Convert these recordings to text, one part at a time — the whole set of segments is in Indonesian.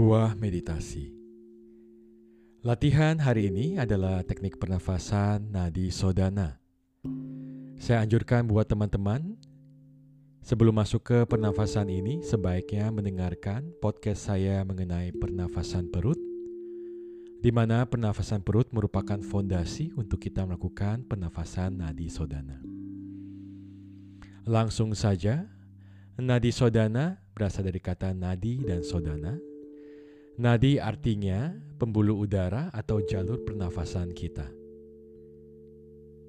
Sebuah meditasi. Latihan hari ini adalah teknik pernafasan nadi sodana. Saya anjurkan buat teman-teman sebelum masuk ke pernafasan ini sebaiknya mendengarkan podcast saya mengenai pernafasan perut di mana pernafasan perut merupakan fondasi untuk kita melakukan pernafasan nadi sodana. Langsung saja, nadi sodana berasal dari kata nadi dan sodana Nadi artinya pembuluh udara atau jalur pernafasan kita.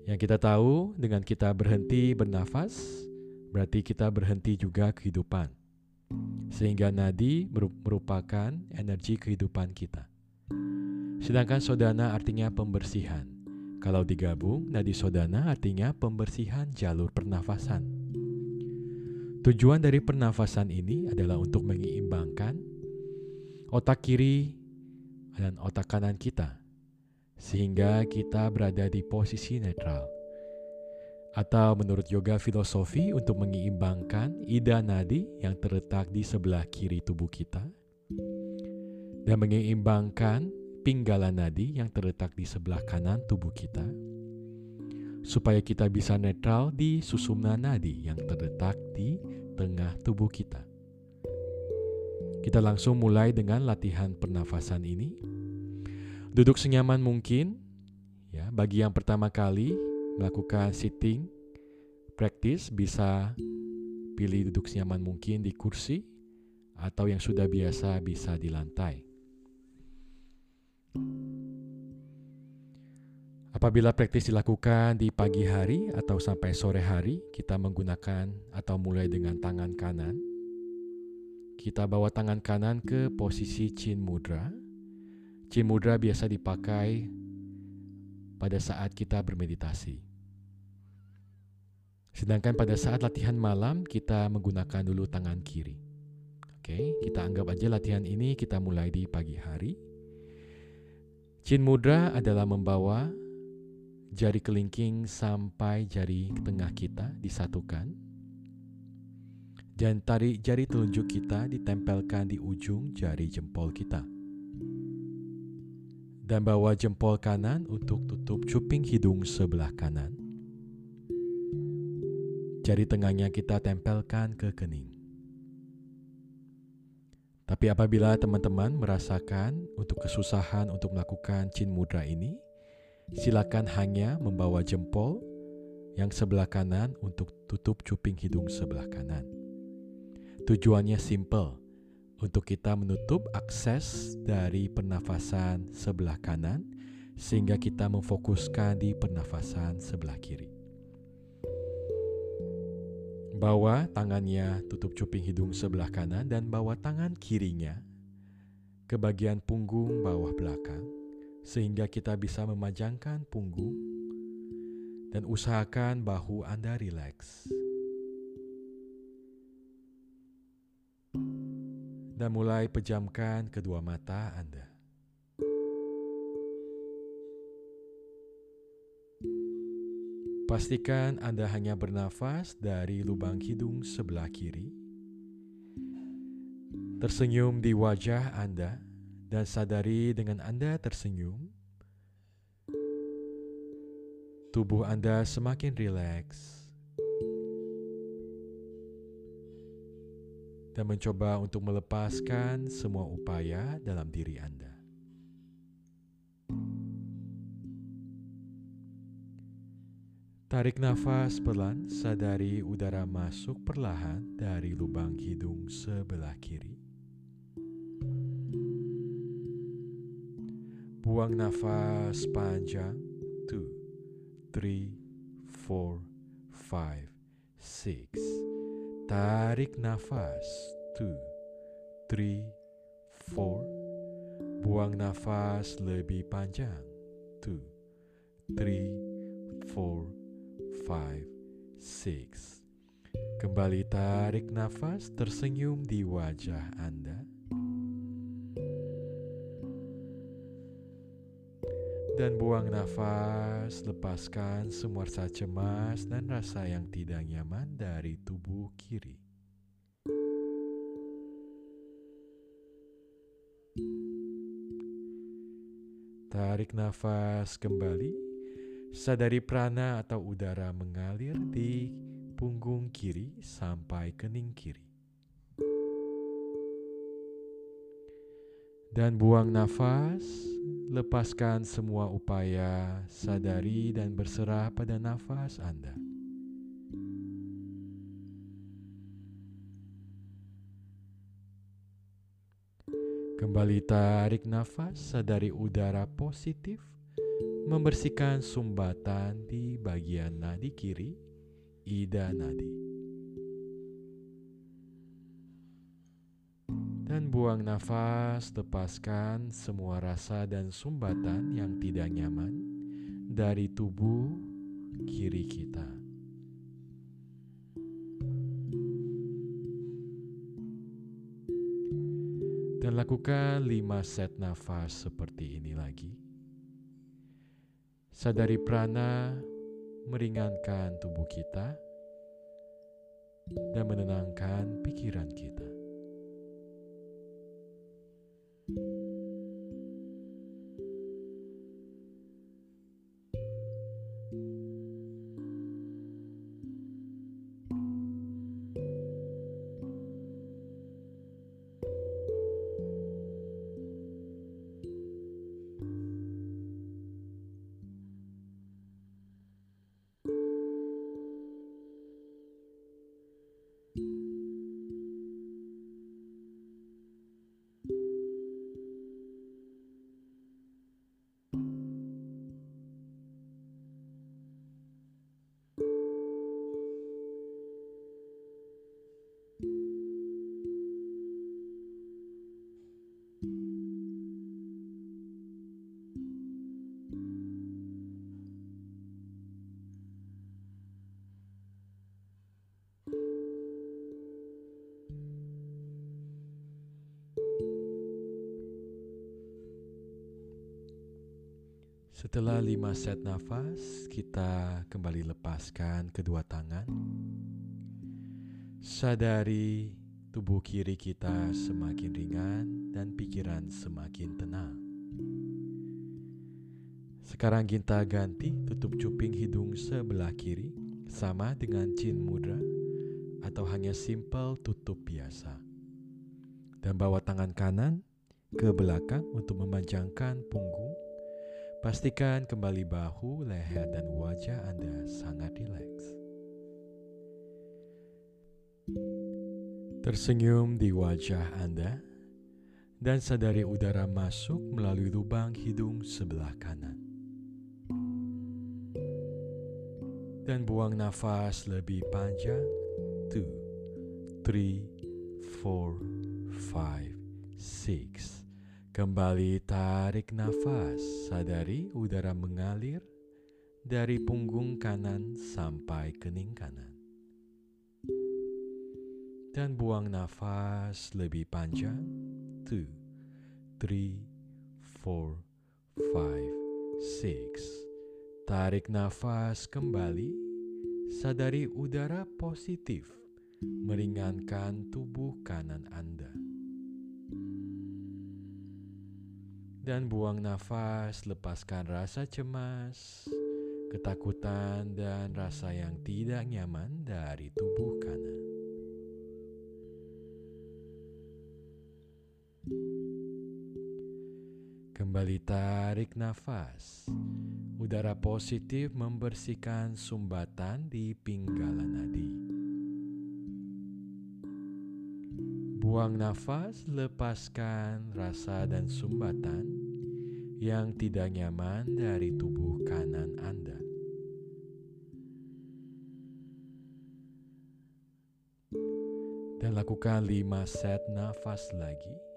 Yang kita tahu dengan kita berhenti bernafas, berarti kita berhenti juga kehidupan. Sehingga nadi merupakan energi kehidupan kita. Sedangkan sodana artinya pembersihan. Kalau digabung, nadi sodana artinya pembersihan jalur pernafasan. Tujuan dari pernafasan ini adalah untuk menyeimbangkan otak kiri dan otak kanan kita, sehingga kita berada di posisi netral. Atau menurut yoga filosofi untuk menyeimbangkan ida nadi yang terletak di sebelah kiri tubuh kita, dan menyeimbangkan pinggala nadi yang terletak di sebelah kanan tubuh kita, supaya kita bisa netral di susumna nadi yang terletak di tengah tubuh kita. Kita langsung mulai dengan latihan pernafasan ini. Duduk senyaman mungkin. Ya, bagi yang pertama kali melakukan sitting practice bisa pilih duduk senyaman mungkin di kursi atau yang sudah biasa bisa di lantai. Apabila praktis dilakukan di pagi hari atau sampai sore hari, kita menggunakan atau mulai dengan tangan kanan kita bawa tangan kanan ke posisi chin mudra. Chin mudra biasa dipakai pada saat kita bermeditasi. Sedangkan pada saat latihan malam kita menggunakan dulu tangan kiri. Oke, kita anggap aja latihan ini kita mulai di pagi hari. Chin mudra adalah membawa jari kelingking sampai jari tengah kita disatukan dan tarik jari telunjuk kita ditempelkan di ujung jari jempol kita. Dan bawa jempol kanan untuk tutup cuping hidung sebelah kanan. Jari tengahnya kita tempelkan ke kening. Tapi apabila teman-teman merasakan untuk kesusahan untuk melakukan chin mudra ini, silakan hanya membawa jempol yang sebelah kanan untuk tutup cuping hidung sebelah kanan. Tujuannya simple, untuk kita menutup akses dari pernafasan sebelah kanan sehingga kita memfokuskan di pernafasan sebelah kiri. Bawa tangannya tutup cuping hidung sebelah kanan dan bawa tangan kirinya ke bagian punggung bawah belakang sehingga kita bisa memajangkan punggung dan usahakan bahu Anda rileks. Dan mulai pejamkan kedua mata Anda. Pastikan Anda hanya bernafas dari lubang hidung sebelah kiri. Tersenyum di wajah Anda dan sadari dengan Anda tersenyum, tubuh Anda semakin rileks dan mencoba untuk melepaskan semua upaya dalam diri Anda. Tarik nafas pelan, sadari udara masuk perlahan dari lubang hidung sebelah kiri. Buang nafas panjang. 2, 3, 4, 5, 6. Tarik nafas. 2, 3, 4. Buang nafas lebih panjang. 2, 3, 4, 5, 6. Kembali tarik nafas tersenyum di wajah Anda. dan buang nafas, lepaskan semua rasa cemas dan rasa yang tidak nyaman dari tubuh kiri. Tarik nafas kembali, sadari prana atau udara mengalir di punggung kiri sampai kening kiri. Dan buang nafas, lepaskan semua upaya, sadari dan berserah pada nafas Anda. Kembali tarik nafas, sadari udara positif membersihkan sumbatan di bagian nadi kiri, ida nadi. Dan buang nafas, lepaskan semua rasa dan sumbatan yang tidak nyaman dari tubuh kiri kita. Dan lakukan lima set nafas seperti ini lagi. Sadari prana meringankan tubuh kita dan menenangkan pikiran kita. Setelah lima set nafas, kita kembali lepaskan kedua tangan. Sadari tubuh kiri kita semakin ringan dan pikiran semakin tenang. Sekarang kita ganti tutup cuping hidung sebelah kiri sama dengan chin mudra atau hanya simple tutup biasa. Dan bawa tangan kanan ke belakang untuk memanjangkan punggung Pastikan kembali bahu, leher, dan wajah Anda sangat rileks. Tersenyum di wajah Anda dan sadari udara masuk melalui lubang hidung sebelah kanan. Dan buang nafas lebih panjang. 2, 3, 4, 5, 6. Kembali tarik nafas, sadari udara mengalir dari punggung kanan sampai kening kanan. Dan buang nafas lebih panjang. 2, 3, 4, 5, 6. Tarik nafas kembali, sadari udara positif meringankan tubuh kanan Anda. Dan buang nafas, lepaskan rasa cemas, ketakutan, dan rasa yang tidak nyaman dari tubuh kanan. Kembali tarik nafas. Udara positif membersihkan sumbatan di pinggalan nadi. Buang nafas, lepaskan rasa dan sumbatan yang tidak nyaman dari tubuh kanan Anda. Dan lakukan lima set nafas lagi.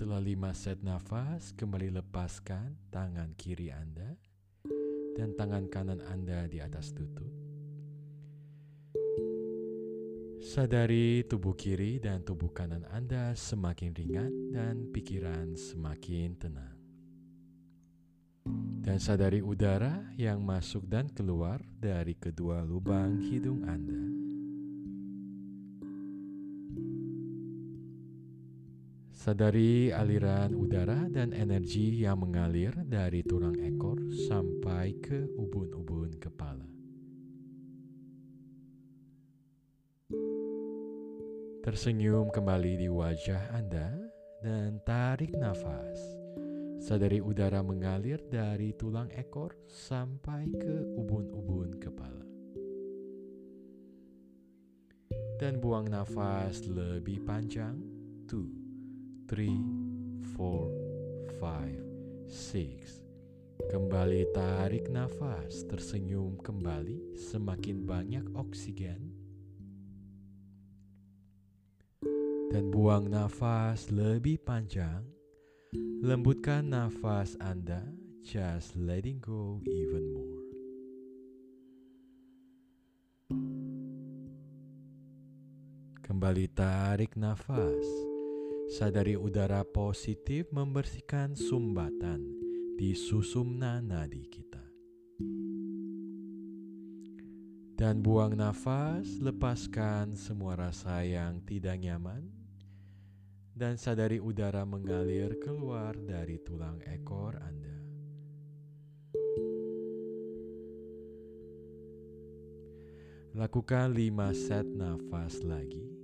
Setelah lima set nafas, kembali lepaskan tangan kiri Anda dan tangan kanan Anda di atas lutut. Sadari tubuh kiri dan tubuh kanan Anda semakin ringan dan pikiran semakin tenang. Dan sadari udara yang masuk dan keluar dari kedua lubang hidung Anda. Sadari aliran udara dan energi yang mengalir dari tulang ekor sampai ke ubun-ubun kepala. Tersenyum kembali di wajah Anda dan tarik nafas. Sadari udara mengalir dari tulang ekor sampai ke ubun-ubun kepala. Dan buang nafas lebih panjang. Two three, four, five, six. Kembali tarik nafas, tersenyum kembali, semakin banyak oksigen. Dan buang nafas lebih panjang. Lembutkan nafas Anda, just letting go even more. Kembali tarik nafas. Sadari udara positif membersihkan sumbatan di susumna nadi kita. Dan buang nafas, lepaskan semua rasa yang tidak nyaman. Dan sadari udara mengalir keluar dari tulang ekor Anda. Lakukan lima set nafas lagi.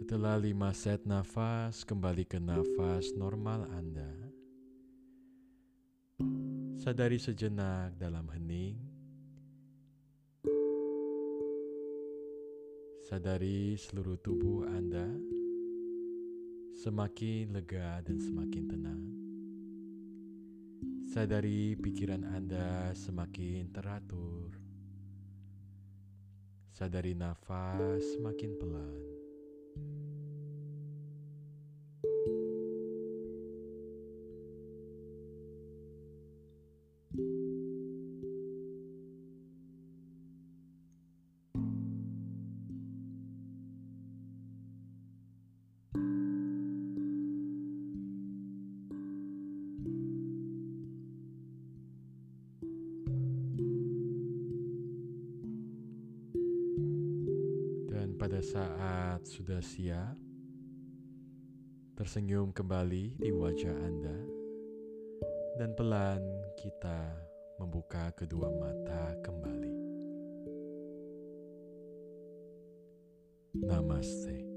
Setelah lima set nafas, kembali ke nafas normal Anda. Sadari sejenak dalam hening. Sadari seluruh tubuh Anda semakin lega dan semakin tenang. Sadari pikiran Anda semakin teratur. Sadari nafas semakin pelan. Pada saat sudah siap, tersenyum kembali di wajah Anda, dan pelan kita membuka kedua mata kembali. Namaste.